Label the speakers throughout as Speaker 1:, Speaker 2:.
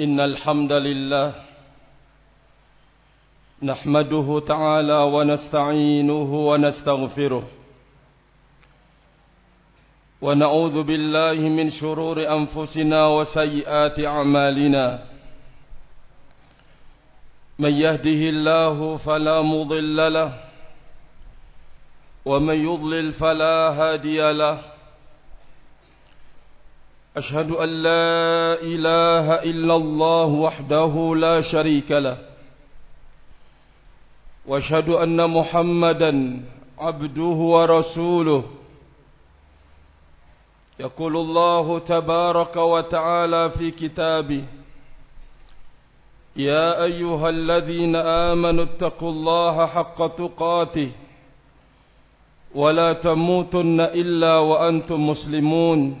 Speaker 1: إن الحمد لله نحمده تعالى ونستعينه ونستغفره ونعوذ بالله من شرور أنفسنا وسيئات أعمالنا من يهده الله فلا مضل له ومن يضلل فلا هادي له أشهد أن لا إله إلا الله وحده لا شريك له وأشهد أن محمدا عبده ورسوله. يقول الله تبارك وتعالى في كتابه يا أيها الذين آمنوا اتقوا الله حق تقاته ولا تموتن إلا وأنتم مسلمون.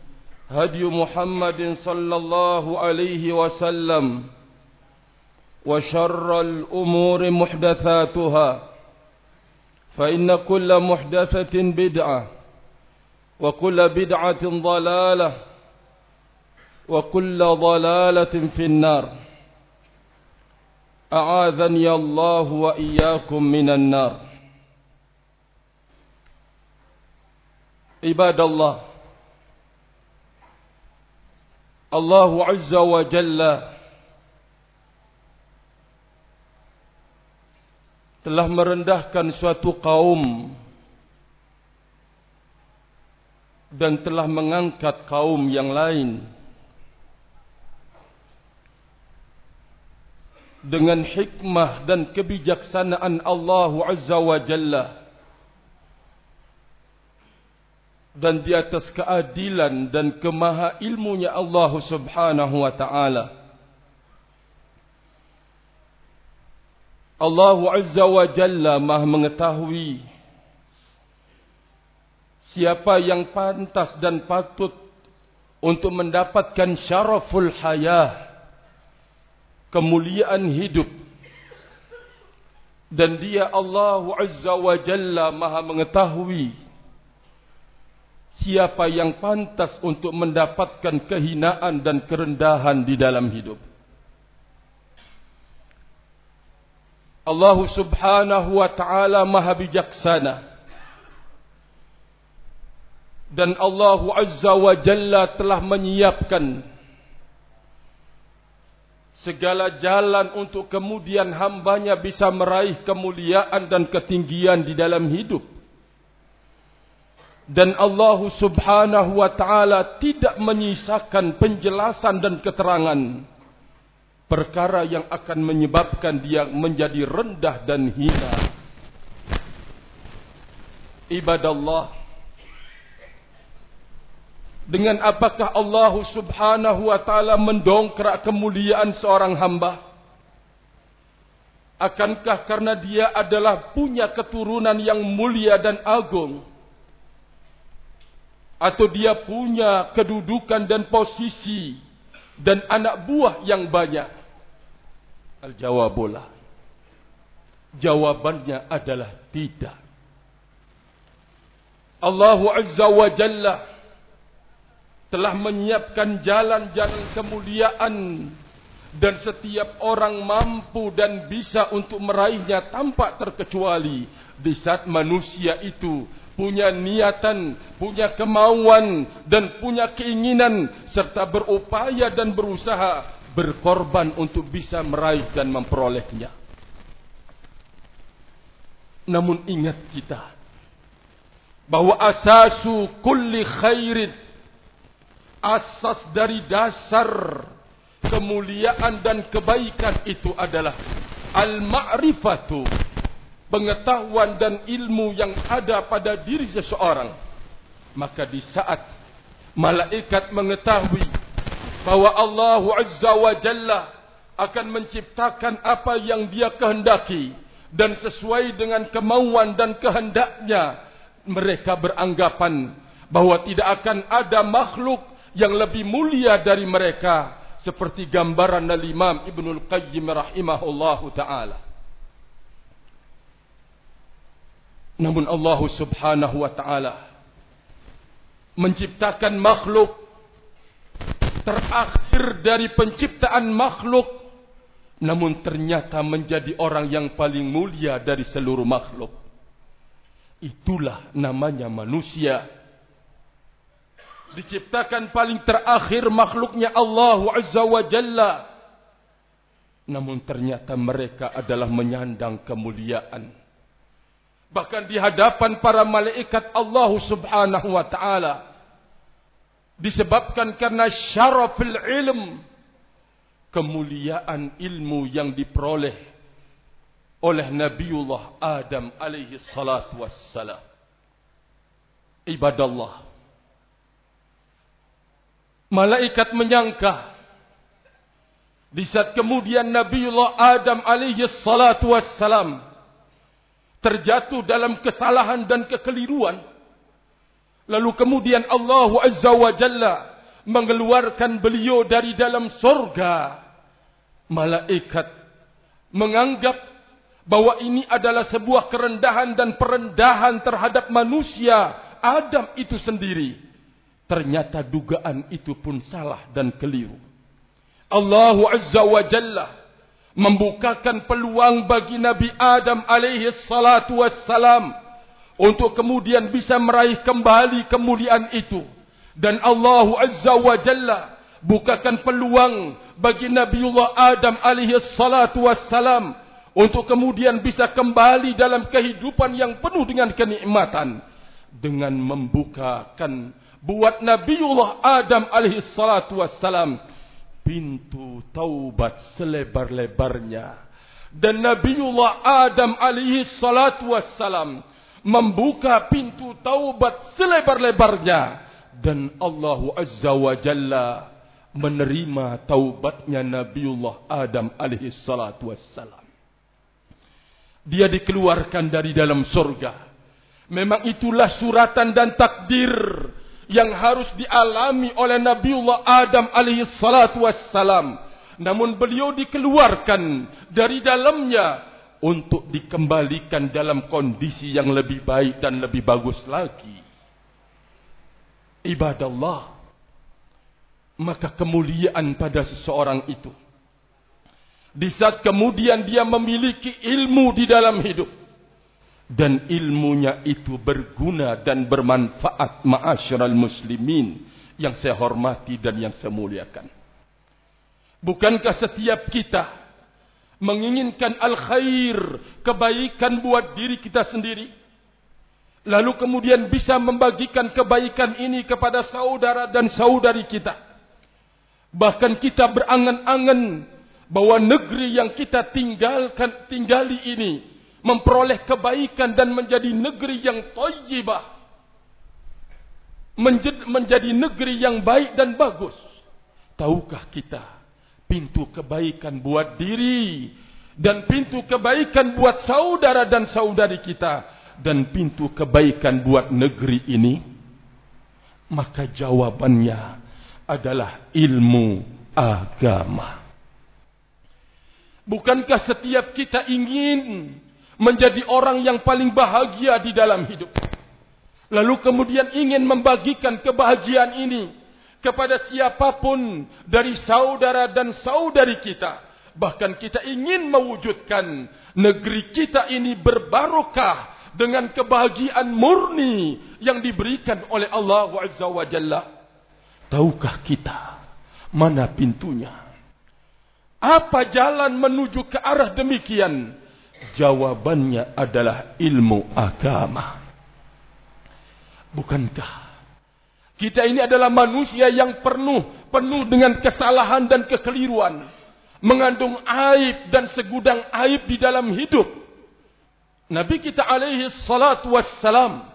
Speaker 1: هدي محمد صلى الله عليه وسلم وشر الأمور محدثاتها فإن كل محدثة بدعة وكل بدعة ضلالة وكل ضلالة في النار. أعاذني الله وإياكم من النار. عباد الله الله عز وجل telah merendahkan suatu kaum dan telah mengangkat kaum yang lain dengan hikmah dan kebijaksanaan Allah Azza wa Jalla Dan di atas keadilan dan kemaha ilmunya Allah Subhanahu wa taala. Allah Azza wa Jalla Maha mengetahui siapa yang pantas dan patut untuk mendapatkan syaraful hayah kemuliaan hidup. Dan dia Allah Azza wa Jalla Maha mengetahui siapa yang pantas untuk mendapatkan kehinaan dan kerendahan di dalam hidup? Allah subhanahu wa ta'ala maha bijaksana. Dan Allah azza wa jalla telah menyiapkan segala jalan untuk kemudian hambanya bisa meraih kemuliaan dan ketinggian di dalam hidup dan Allah subhanahu wa ta'ala tidak menyisakan penjelasan dan keterangan perkara yang akan menyebabkan dia menjadi rendah dan hina. Ibadallah. Dengan apakah Allah subhanahu wa ta'ala mendongkrak kemuliaan seorang hamba? Akankah karena dia adalah punya keturunan yang mulia dan agung? Atau dia punya kedudukan dan posisi dan anak buah yang banyak? Al-jawabulah. Jawabannya adalah tidak. Allah Azza wa Jalla telah menyiapkan jalan-jalan kemuliaan dan setiap orang mampu dan bisa untuk meraihnya tanpa terkecuali di saat manusia itu punya niatan, punya kemauan dan punya keinginan serta berupaya dan berusaha berkorban untuk bisa meraih dan memperolehnya. Namun ingat kita bahwa asasu kulli khairin asas dari dasar kemuliaan dan kebaikan itu adalah al-ma'rifatu pengetahuan dan ilmu yang ada pada diri seseorang maka di saat malaikat mengetahui bahwa Allah Azza wa Jalla akan menciptakan apa yang dia kehendaki dan sesuai dengan kemauan dan kehendaknya mereka beranggapan bahwa tidak akan ada makhluk yang lebih mulia dari mereka seperti gambaran Al-Imam Ibnul Qayyim rahimahullahu taala namun Allah Subhanahu wa taala menciptakan makhluk terakhir dari penciptaan makhluk namun ternyata menjadi orang yang paling mulia dari seluruh makhluk. Itulah namanya manusia. Diciptakan paling terakhir makhluknya Allah Azza wa Jalla. Namun ternyata mereka adalah menyandang kemuliaan bahkan di hadapan para malaikat Allah Subhanahu wa taala. Disebabkan karena syarafil ilm. Kemuliaan ilmu yang diperoleh oleh Nabiullah Adam alaihi salatu wassalam. Ibadallah. Malaikat menyangka di saat kemudian Nabiullah Adam alaihi salatu wassalam terjatuh dalam kesalahan dan kekeliruan Lalu kemudian Allah Azza wa Jalla mengeluarkan beliau dari dalam surga. Malaikat menganggap bahwa ini adalah sebuah kerendahan dan perendahan terhadap manusia Adam itu sendiri. Ternyata dugaan itu pun salah dan keliru. Allah Azza wa Jalla membukakan peluang bagi Nabi Adam alaihi salatu wassalam untuk kemudian bisa meraih kembali kemuliaan itu. Dan Allah Azza wa Jalla bukakan peluang bagi Nabiullah Adam alaihi salatu wassalam untuk kemudian bisa kembali dalam kehidupan yang penuh dengan kenikmatan. Dengan membukakan buat Nabiullah Adam alaihi salatu wassalam pintu taubat selebar-lebarnya dan Nabiullah Adam alaihi salatu wassalam membuka pintu taubat selebar-lebarnya dan Allah Azza wa Jalla menerima taubatnya Nabiullah Adam alaihi salatu wassalam. Dia dikeluarkan dari dalam surga. Memang itulah suratan dan takdir yang harus dialami oleh Nabiullah Adam alaihi salatu wassalam. Namun beliau dikeluarkan dari dalamnya untuk dikembalikan dalam kondisi yang lebih baik dan lebih bagus lagi. Ibadah Allah. Maka kemuliaan pada seseorang itu. Di saat kemudian dia memiliki ilmu di dalam hidup. Dan ilmunya itu berguna dan bermanfaat ma'asyiral muslimin. Yang saya hormati dan yang saya muliakan. Bukankah setiap kita menginginkan al-khair, kebaikan buat diri kita sendiri. Lalu kemudian bisa membagikan kebaikan ini kepada saudara dan saudari kita. Bahkan kita berangan-angan bahwa negeri yang kita tinggalkan tinggali ini memperoleh kebaikan dan menjadi negeri yang thayyibah. Menjadi negeri yang baik dan bagus. Tahukah kita pintu kebaikan buat diri dan pintu kebaikan buat saudara dan saudari kita dan pintu kebaikan buat negeri ini maka jawabannya adalah ilmu agama bukankah setiap kita ingin menjadi orang yang paling bahagia di dalam hidup lalu kemudian ingin membagikan kebahagiaan ini kepada siapapun dari saudara dan saudari kita. Bahkan kita ingin mewujudkan negeri kita ini berbarokah dengan kebahagiaan murni yang diberikan oleh Allah Azza wa Jalla. Tahukah kita mana pintunya? Apa jalan menuju ke arah demikian? Jawabannya adalah ilmu agama. Bukankah kita ini adalah manusia yang penuh penuh dengan kesalahan dan kekeliruan, mengandung aib dan segudang aib di dalam hidup. Nabi kita alaihi salatu wassalam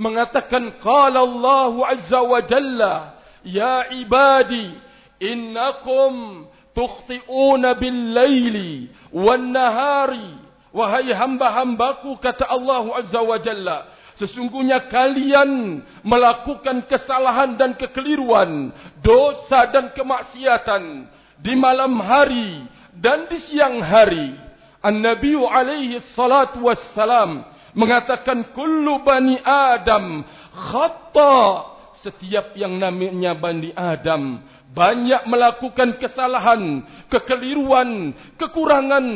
Speaker 1: mengatakan qala Allah azza wa jalla ya ibadi innakum tukhti'una bil laili wan nahari wahai hamba-hambaku kata Allah azza wa jalla Sesungguhnya kalian melakukan kesalahan dan kekeliruan, dosa dan kemaksiatan di malam hari dan di siang hari. An-Nabi alaihi salatu wassalam mengatakan kullu bani Adam khata. Setiap yang namanya bani Adam banyak melakukan kesalahan, kekeliruan, kekurangan.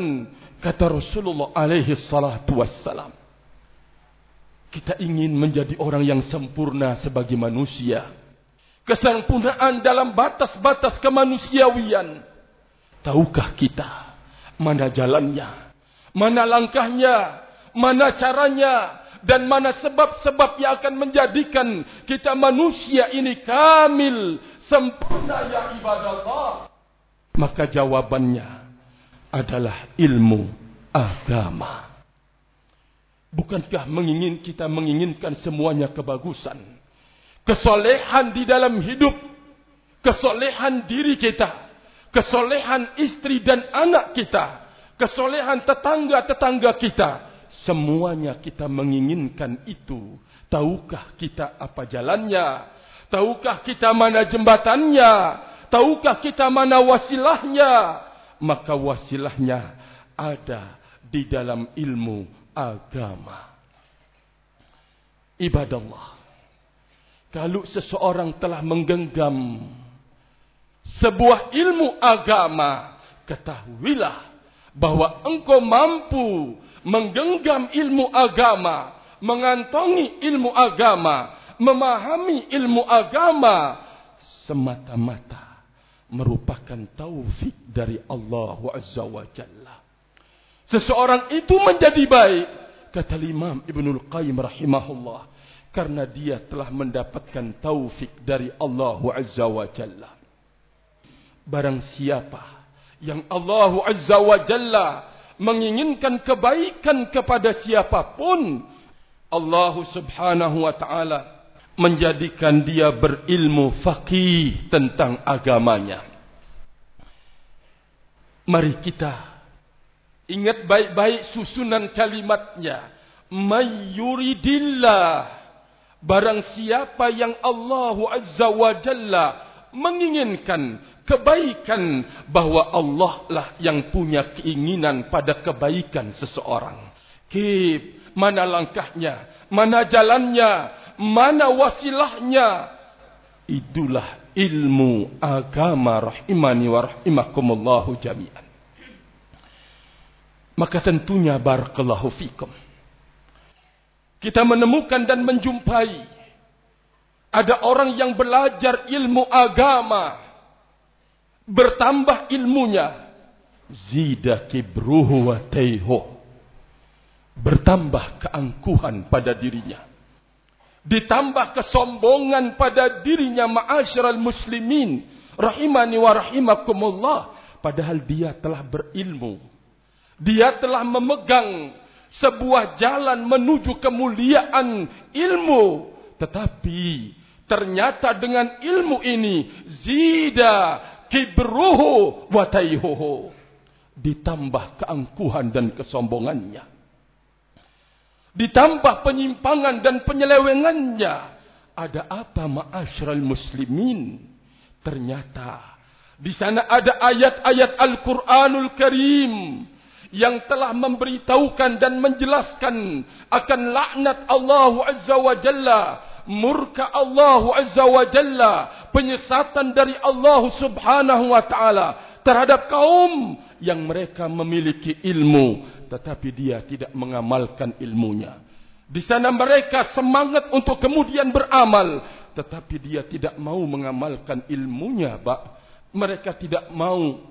Speaker 1: Kata Rasulullah alaihi salatu wassalam. Kita ingin menjadi orang yang sempurna sebagai manusia. Kesempurnaan dalam batas-batas kemanusiawian. Tahukah kita mana jalannya? Mana langkahnya? Mana caranya? Dan mana sebab-sebab yang akan menjadikan kita manusia ini kamil, sempurna ya ibadah Allah? Maka jawabannya adalah ilmu agama. Bukankah mengingin kita menginginkan semuanya kebagusan? Kesolehan di dalam hidup. Kesolehan diri kita. Kesolehan istri dan anak kita. Kesolehan tetangga-tetangga kita. Semuanya kita menginginkan itu. Tahukah kita apa jalannya? Tahukah kita mana jembatannya? Tahukah kita mana wasilahnya? Maka wasilahnya ada di dalam ilmu agama. Ibadah Allah. Kalau seseorang telah menggenggam sebuah ilmu agama, ketahuilah bahwa engkau mampu menggenggam ilmu agama, mengantongi ilmu agama, memahami ilmu agama semata-mata merupakan taufik dari Allah Azza wa Jalla. Seseorang itu menjadi baik. Kata Imam Ibn Al-Qayyim rahimahullah. Karena dia telah mendapatkan taufik dari Allah Azza wa Jalla. Barang siapa yang Allah Azza wa Jalla menginginkan kebaikan kepada siapapun. Allah subhanahu wa ta'ala menjadikan dia berilmu faqih tentang agamanya. Mari kita Ingat baik-baik susunan kalimatnya. Mayyuridillah. Barang siapa yang Allah Azza wa Jalla menginginkan kebaikan bahawa Allah lah yang punya keinginan pada kebaikan seseorang. Kip, mana langkahnya, mana jalannya, mana wasilahnya. Itulah ilmu agama rahimani wa rahimakumullahu jami'an. Maka tentunya barakallahu fikum. Kita menemukan dan menjumpai ada orang yang belajar ilmu agama bertambah ilmunya. Zida kibruhu wa tayhu bertambah keangkuhan pada dirinya ditambah kesombongan pada dirinya ma'asyiral muslimin rahimani wa rahimakumullah padahal dia telah berilmu dia telah memegang sebuah jalan menuju kemuliaan ilmu. Tetapi ternyata dengan ilmu ini zida kibruhu wa tayhuhu. Ditambah keangkuhan dan kesombongannya. Ditambah penyimpangan dan penyelewengannya. Ada apa ma'asyiral muslimin? Ternyata di sana ada ayat-ayat Al-Qur'anul Karim yang telah memberitahukan dan menjelaskan akan laknat Allah Azza wa Jalla, murka Allah Azza wa Jalla, penyesatan dari Allah Subhanahu wa taala terhadap kaum yang mereka memiliki ilmu tetapi dia tidak mengamalkan ilmunya. Di sana mereka semangat untuk kemudian beramal tetapi dia tidak mau mengamalkan ilmunya, Pak. Mereka tidak mau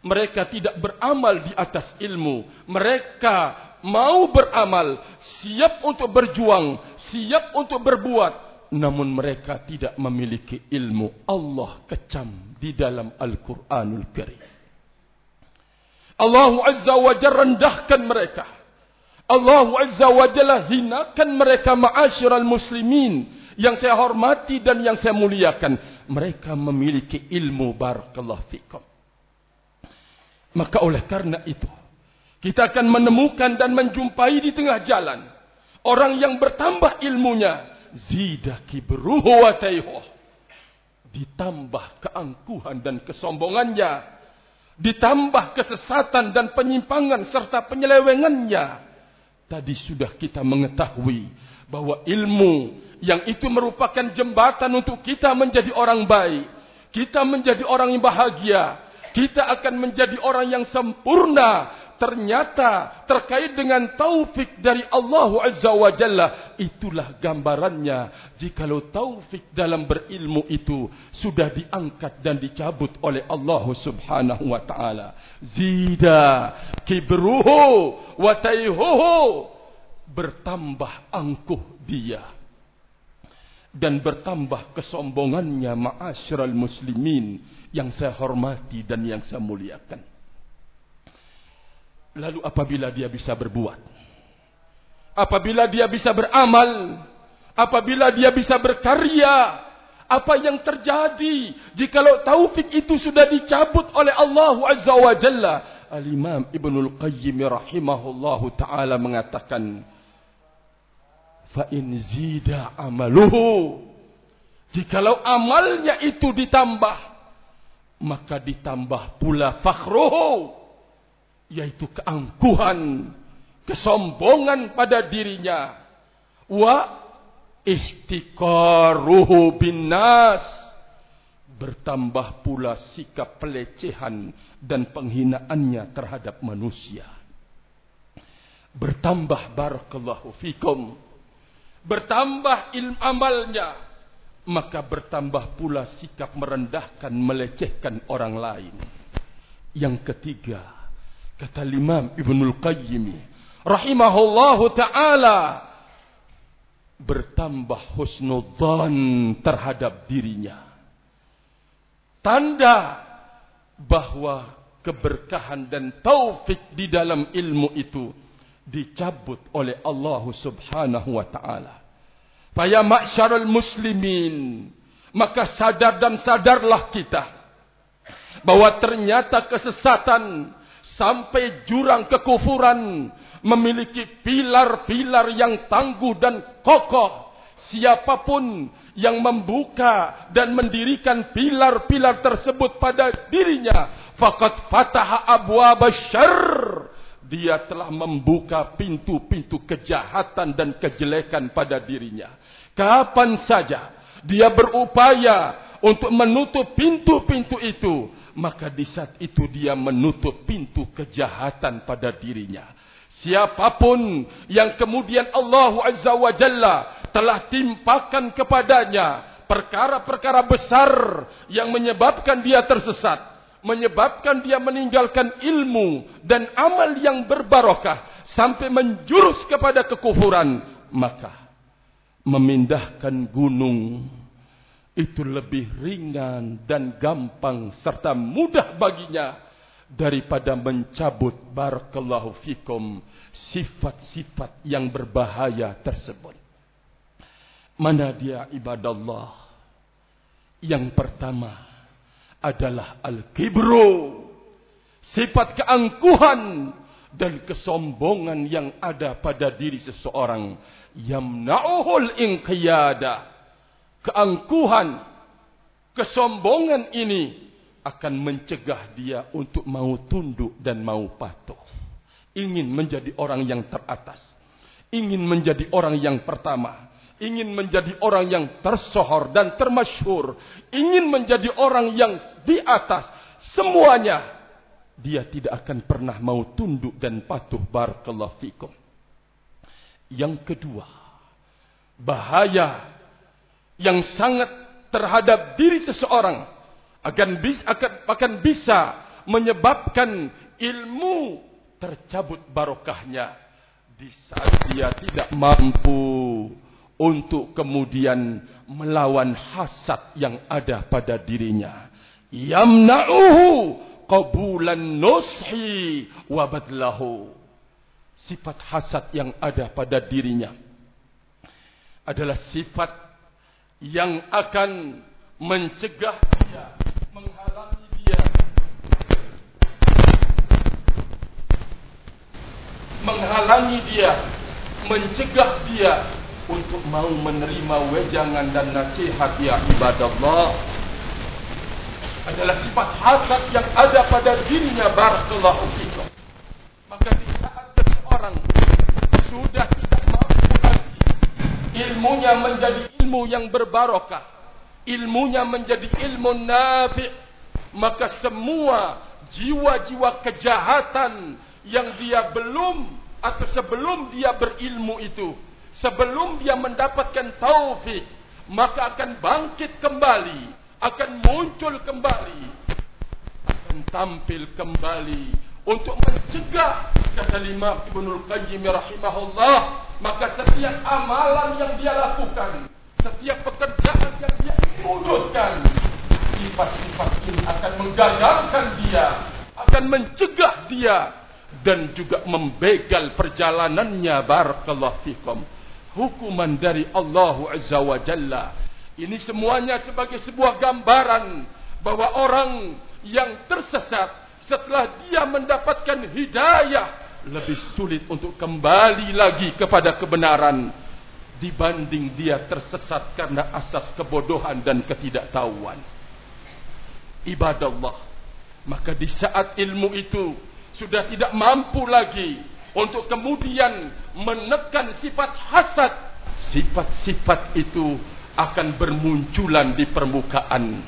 Speaker 1: Mereka tidak beramal di atas ilmu. Mereka mau beramal, siap untuk berjuang, siap untuk berbuat. Namun mereka tidak memiliki ilmu. Allah kecam di dalam Al-Quranul Karim. Allah Azza wa Jalla rendahkan mereka. Allah Azza wa Jalla hinakan mereka ma'asyiral muslimin yang saya hormati dan yang saya muliakan. Mereka memiliki ilmu barakallahu fikum. Maka oleh karena itu, kita akan menemukan dan menjumpai di tengah jalan orang yang bertambah ilmunya, zida kibruhu wa tayhu. Ditambah keangkuhan dan kesombongannya, ditambah kesesatan dan penyimpangan serta penyelewengannya. Tadi sudah kita mengetahui bahwa ilmu yang itu merupakan jembatan untuk kita menjadi orang baik, kita menjadi orang yang bahagia, kita akan menjadi orang yang sempurna ternyata terkait dengan taufik dari Allah Azza wa Jalla itulah gambarannya. Jikalau taufik dalam berilmu itu sudah diangkat dan dicabut oleh Allah Subhanahu wa taala. Zida kibruhu wa tayhuhu bertambah angkuh dia. Dan bertambah kesombongannya ma'asyiral muslimin yang saya hormati dan yang saya muliakan Lalu apabila dia bisa berbuat? Apabila dia bisa beramal? Apabila dia bisa berkarya? Apa yang terjadi Jikalau taufik itu sudah dicabut oleh Allah Azza wa Jalla? Al-Imam Ibn Al-Qayyim Rahimahullahu Ta'ala mengatakan Fa'in zida amaluhu. Jikalau amalnya itu ditambah Maka ditambah pula fakhruhu yaitu keangkuhan, kesombongan pada dirinya, wa ihtiqaruhu bin nas bertambah pula sikap pelecehan dan penghinaannya terhadap manusia. Bertambah barakallahu fikum. Bertambah ilmu amalnya. Maka bertambah pula sikap merendahkan, melecehkan orang lain. Yang ketiga, kata Imam Ibnul Qayyim rahimahullahu taala bertambah husnudzan terhadap dirinya. Tanda bahwa keberkahan dan taufik di dalam ilmu itu dicabut oleh Allah Subhanahu wa taala. Fa ya ma'syarul muslimin maka sadar dan sadarlah kita bahwa ternyata kesesatan sampai jurang kekufuran memiliki pilar-pilar yang tangguh dan kokoh. Siapapun yang membuka dan mendirikan pilar-pilar tersebut pada dirinya faqad fataha abwaab syarr. Dia telah membuka pintu-pintu kejahatan dan kejelekan pada dirinya. Kapan saja dia berupaya untuk menutup pintu-pintu itu maka di saat itu dia menutup pintu kejahatan pada dirinya. Siapapun yang kemudian Allah Azza wa Jalla telah timpakan kepadanya perkara-perkara besar yang menyebabkan dia tersesat, menyebabkan dia meninggalkan ilmu dan amal yang berbarokah sampai menjurus kepada kekufuran, maka memindahkan gunung itu lebih ringan dan gampang serta mudah baginya daripada mencabut barakallahu fikum sifat-sifat yang berbahaya tersebut. Mana dia ibadallah? Yang pertama adalah al-kibru. Sifat keangkuhan dan kesombongan yang ada pada diri seseorang. Yamna'uhul inqiyadah keangkuhan, kesombongan ini akan mencegah dia untuk mau tunduk dan mau patuh. Ingin menjadi orang yang teratas. Ingin menjadi orang yang pertama. Ingin menjadi orang yang tersohor dan termasyhur. Ingin menjadi orang yang di atas. Semuanya. Dia tidak akan pernah mau tunduk dan patuh. Barakallahu fikum. Yang kedua. Bahaya yang sangat terhadap diri seseorang akan bisa akan, akan bisa menyebabkan ilmu tercabut barokahnya di saat dia tidak mampu untuk kemudian melawan hasad yang ada pada dirinya. Yamna'uhu qabulan nushi wa badlahu. Sifat hasad yang ada pada dirinya adalah sifat yang akan mencegah dia menghalangi dia. Menghalangi dia, mencegah dia untuk mau menerima wejangan dan nasihat ya ibadallah. Adalah sifat hasad yang ada pada dirinya barakallahu fikum. Maka di saat seseorang sudah ilmunya menjadi ilmu yang berbarokah. Ilmunya menjadi ilmu nafi' maka semua jiwa-jiwa kejahatan yang dia belum atau sebelum dia berilmu itu sebelum dia mendapatkan taufik maka akan bangkit kembali akan muncul kembali akan tampil kembali untuk mencegah kata Imam Ibnul Qayyim rahimahullah maka setiap amalan yang dia lakukan setiap pekerjaan yang dia wujudkan sifat-sifat ini akan menggagalkan dia akan mencegah dia dan juga membegal perjalanannya. Barakallahu fikum. Hukuman dari Allah azza wa jalla. Ini semuanya sebagai sebuah gambaran bahwa orang yang tersesat setelah dia mendapatkan hidayah lebih sulit untuk kembali lagi kepada kebenaran dibanding dia tersesat karena asas kebodohan dan ketidaktahuan. Ibadah Allah maka di saat ilmu itu sudah tidak mampu lagi untuk kemudian menekan sifat hasad sifat-sifat itu akan bermunculan di permukaan.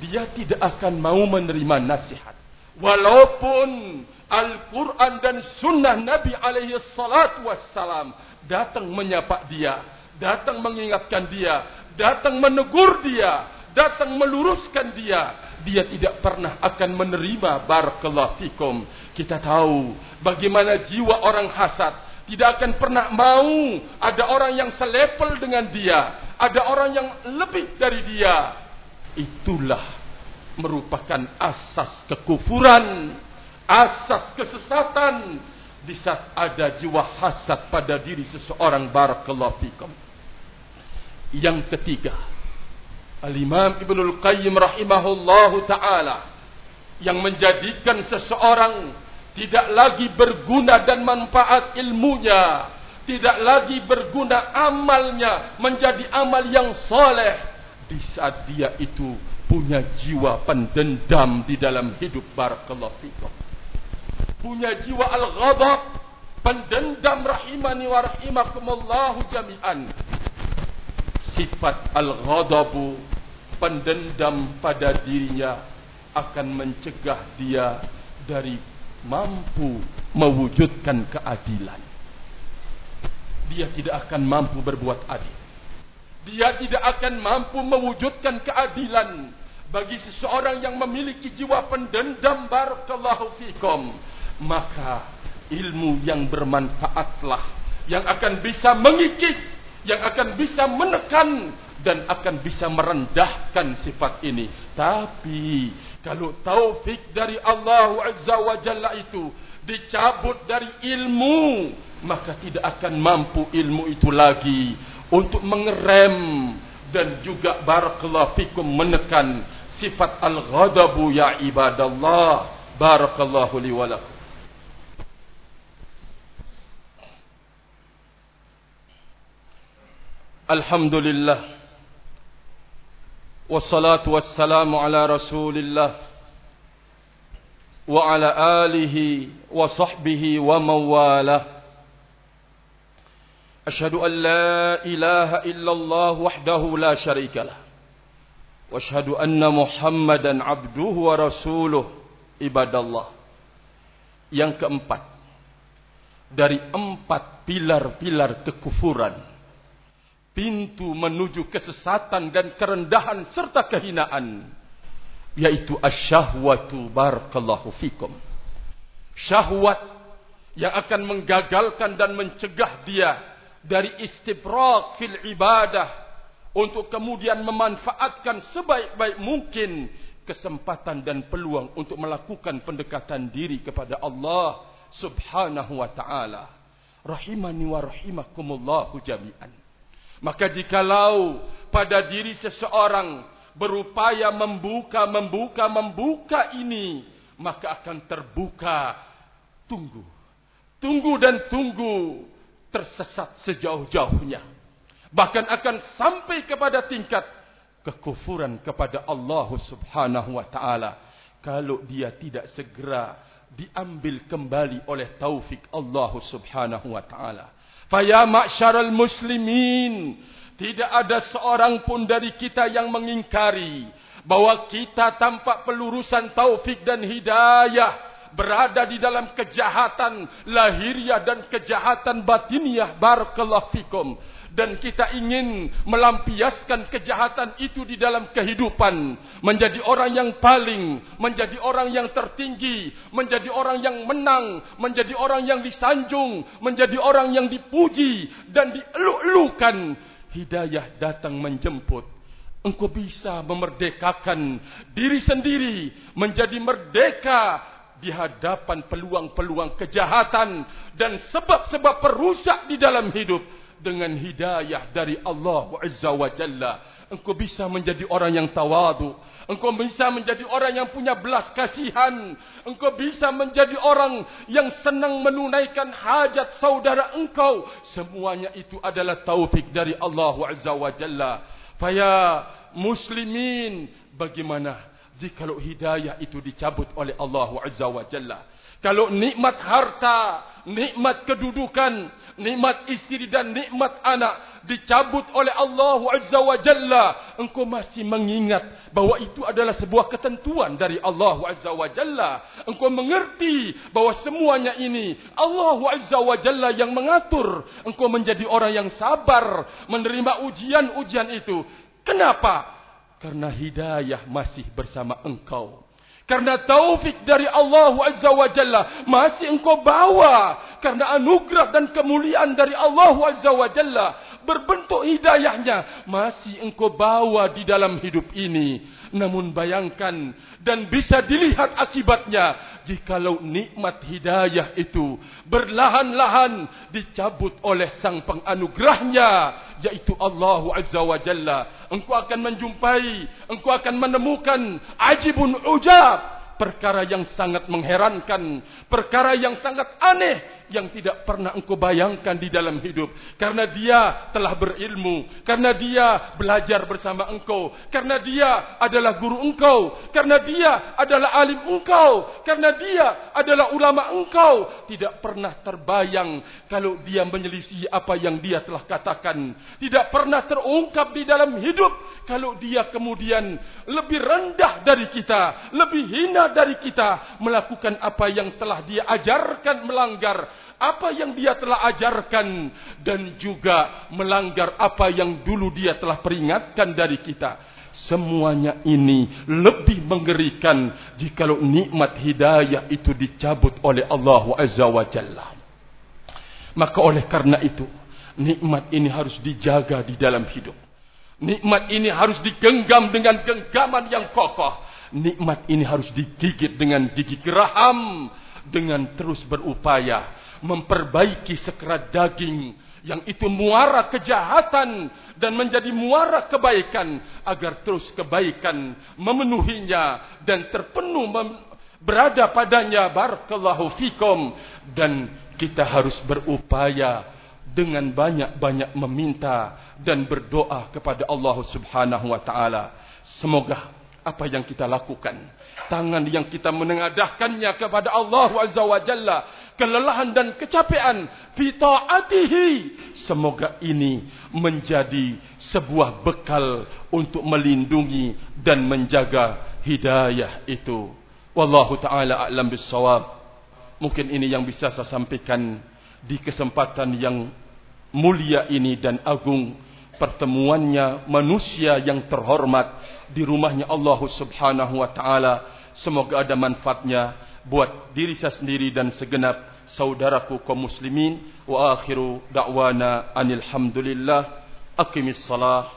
Speaker 1: Dia tidak akan mau menerima nasihat. Walaupun Al-Quran dan Sunnah Nabi alaihi salatu wassalam datang menyapa dia datang mengingatkan dia datang menegur dia datang meluruskan dia dia tidak pernah akan menerima barakallahu fikum. Kita tahu bagaimana jiwa orang hasad tidak akan pernah mau ada orang yang selepel dengan dia, ada orang yang lebih dari dia. Itulah merupakan asas kekufuran, asas kesesatan di saat ada jiwa hasad pada diri seseorang barakallahu fikum. Yang ketiga, Al-Imam Ibnul Qayyim rahimahullahu ta'ala yang menjadikan seseorang tidak lagi berguna dan manfaat ilmunya tidak lagi berguna amalnya menjadi amal yang soleh di saat dia itu punya jiwa pendendam di dalam hidup barakallahu fikum punya jiwa al-ghadab pendendam rahimani wa rahimakumullahu jami'an sifat al-ghadabu pendendam pada dirinya akan mencegah dia dari mampu mewujudkan keadilan. Dia tidak akan mampu berbuat adil. Dia tidak akan mampu mewujudkan keadilan bagi seseorang yang memiliki jiwa pendendam barakallahu fikum. Maka ilmu yang bermanfaatlah yang akan bisa mengikis yang akan bisa menekan dan akan bisa merendahkan sifat ini. Tapi kalau taufik dari Allah Azza wa Jalla itu dicabut dari ilmu, maka tidak akan mampu ilmu itu lagi untuk mengerem dan juga barakallahu fikum menekan sifat al-ghadabu ya ibadallah. Barakallahu li wa lakum. الحمد لله والصلاة والسلام على رسول الله وعلى آله وصحبه ومن والاه أشهد أن لا إله إلا الله وحده لا شريك له وأشهد أن محمدا عبده ورسوله عباد الله yang keempat dari empat pilar-pilar kekufuran pintu menuju kesesatan dan kerendahan serta kehinaan yaitu asyahwatu barakallahu fikum syahwat yang akan menggagalkan dan mencegah dia dari istibrak fil ibadah untuk kemudian memanfaatkan sebaik-baik mungkin kesempatan dan peluang untuk melakukan pendekatan diri kepada Allah subhanahu wa ta'ala rahimani wa rahimakumullahu jami'an maka jikalau pada diri seseorang berupaya membuka, membuka, membuka ini, maka akan terbuka. Tunggu. Tunggu dan tunggu. Tersesat sejauh-jauhnya. Bahkan akan sampai kepada tingkat kekufuran kepada Allah subhanahu wa ta'ala. Kalau dia tidak segera diambil kembali oleh taufik Allah subhanahu wa ta'ala. Faya ma'syaral muslimin. Tidak ada seorang pun dari kita yang mengingkari bahawa kita tanpa pelurusan taufik dan hidayah berada di dalam kejahatan lahiriah dan kejahatan batiniah barakallahu fikum dan kita ingin melampiaskan kejahatan itu di dalam kehidupan. Menjadi orang yang paling menjadi orang yang tertinggi menjadi orang yang menang menjadi orang yang disanjung menjadi orang yang dipuji dan dieluk-elukan. Hidayah datang menjemput. Engkau bisa memerdekakan diri sendiri menjadi merdeka di hadapan peluang-peluang kejahatan dan sebab-sebab perusak di dalam hidup dengan hidayah dari Allah Azza wa Jalla. Engkau bisa menjadi orang yang tawadu. Engkau bisa menjadi orang yang punya belas kasihan. Engkau bisa menjadi orang yang senang menunaikan hajat saudara engkau. Semuanya itu adalah taufik dari Allah Azza wa Jalla. Faya muslimin. Bagaimana jika hidayah itu dicabut oleh Allah Azza wa Jalla. Kalau nikmat harta, nikmat kedudukan, nikmat istri dan nikmat anak dicabut oleh Allah Azza wa Jalla, engkau masih mengingat bahawa itu adalah sebuah ketentuan dari Allah Azza wa Jalla. Engkau mengerti bahawa semuanya ini Allah Azza wa Jalla yang mengatur. Engkau menjadi orang yang sabar menerima ujian-ujian itu. Kenapa? Karena hidayah masih bersama engkau. Karena taufik dari Allah Azza wa Jalla masih engkau bawa. Karena anugerah dan kemuliaan dari Allah Azza wa Jalla berbentuk hidayahnya masih engkau bawa di dalam hidup ini. Namun bayangkan dan bisa dilihat akibatnya jikalau nikmat hidayah itu berlahan-lahan dicabut oleh sang penganugerahnya yaitu Allah Azza wa Jalla. Engkau akan menjumpai, engkau akan menemukan ajibun ujab perkara yang sangat mengherankan, perkara yang sangat aneh yang tidak pernah engkau bayangkan di dalam hidup. Karena dia telah berilmu. Karena dia belajar bersama engkau. Karena dia adalah guru engkau. Karena dia adalah alim engkau. Karena dia adalah ulama engkau. Tidak pernah terbayang kalau dia menyelisih apa yang dia telah katakan. Tidak pernah terungkap di dalam hidup kalau dia kemudian lebih rendah dari kita. Lebih hina dari kita. Melakukan apa yang telah dia ajarkan melanggar apa yang dia telah ajarkan dan juga melanggar apa yang dulu dia telah peringatkan dari kita. Semuanya ini lebih mengerikan jika nikmat hidayah itu dicabut oleh Allah Azza wa Jalla. Maka oleh karena itu, nikmat ini harus dijaga di dalam hidup. Nikmat ini harus digenggam dengan genggaman yang kokoh. Nikmat ini harus digigit dengan gigi geraham dengan terus berupaya memperbaiki sekerat daging yang itu muara kejahatan dan menjadi muara kebaikan agar terus kebaikan memenuhinya dan terpenuh berada padanya. Barakallahu fikum. Dan kita harus berupaya dengan banyak-banyak meminta dan berdoa kepada Allah Subhanahu wa taala. Semoga apa yang kita lakukan? Tangan yang kita menengadahkannya kepada Allah Azza wa Jalla. Kelelahan dan kecapean. Fi taatihi. Semoga ini menjadi sebuah bekal untuk melindungi dan menjaga hidayah itu. Wallahu taala a'lam bissawab. Mungkin ini yang bisa saya sampaikan di kesempatan yang mulia ini dan agung. Pertemuannya manusia yang terhormat di rumahnya Allah Subhanahu wa taala. Semoga ada manfaatnya buat diri saya sendiri dan segenap saudaraku kaum muslimin. Wa akhiru da'wana anil hamdulillah aqimis salah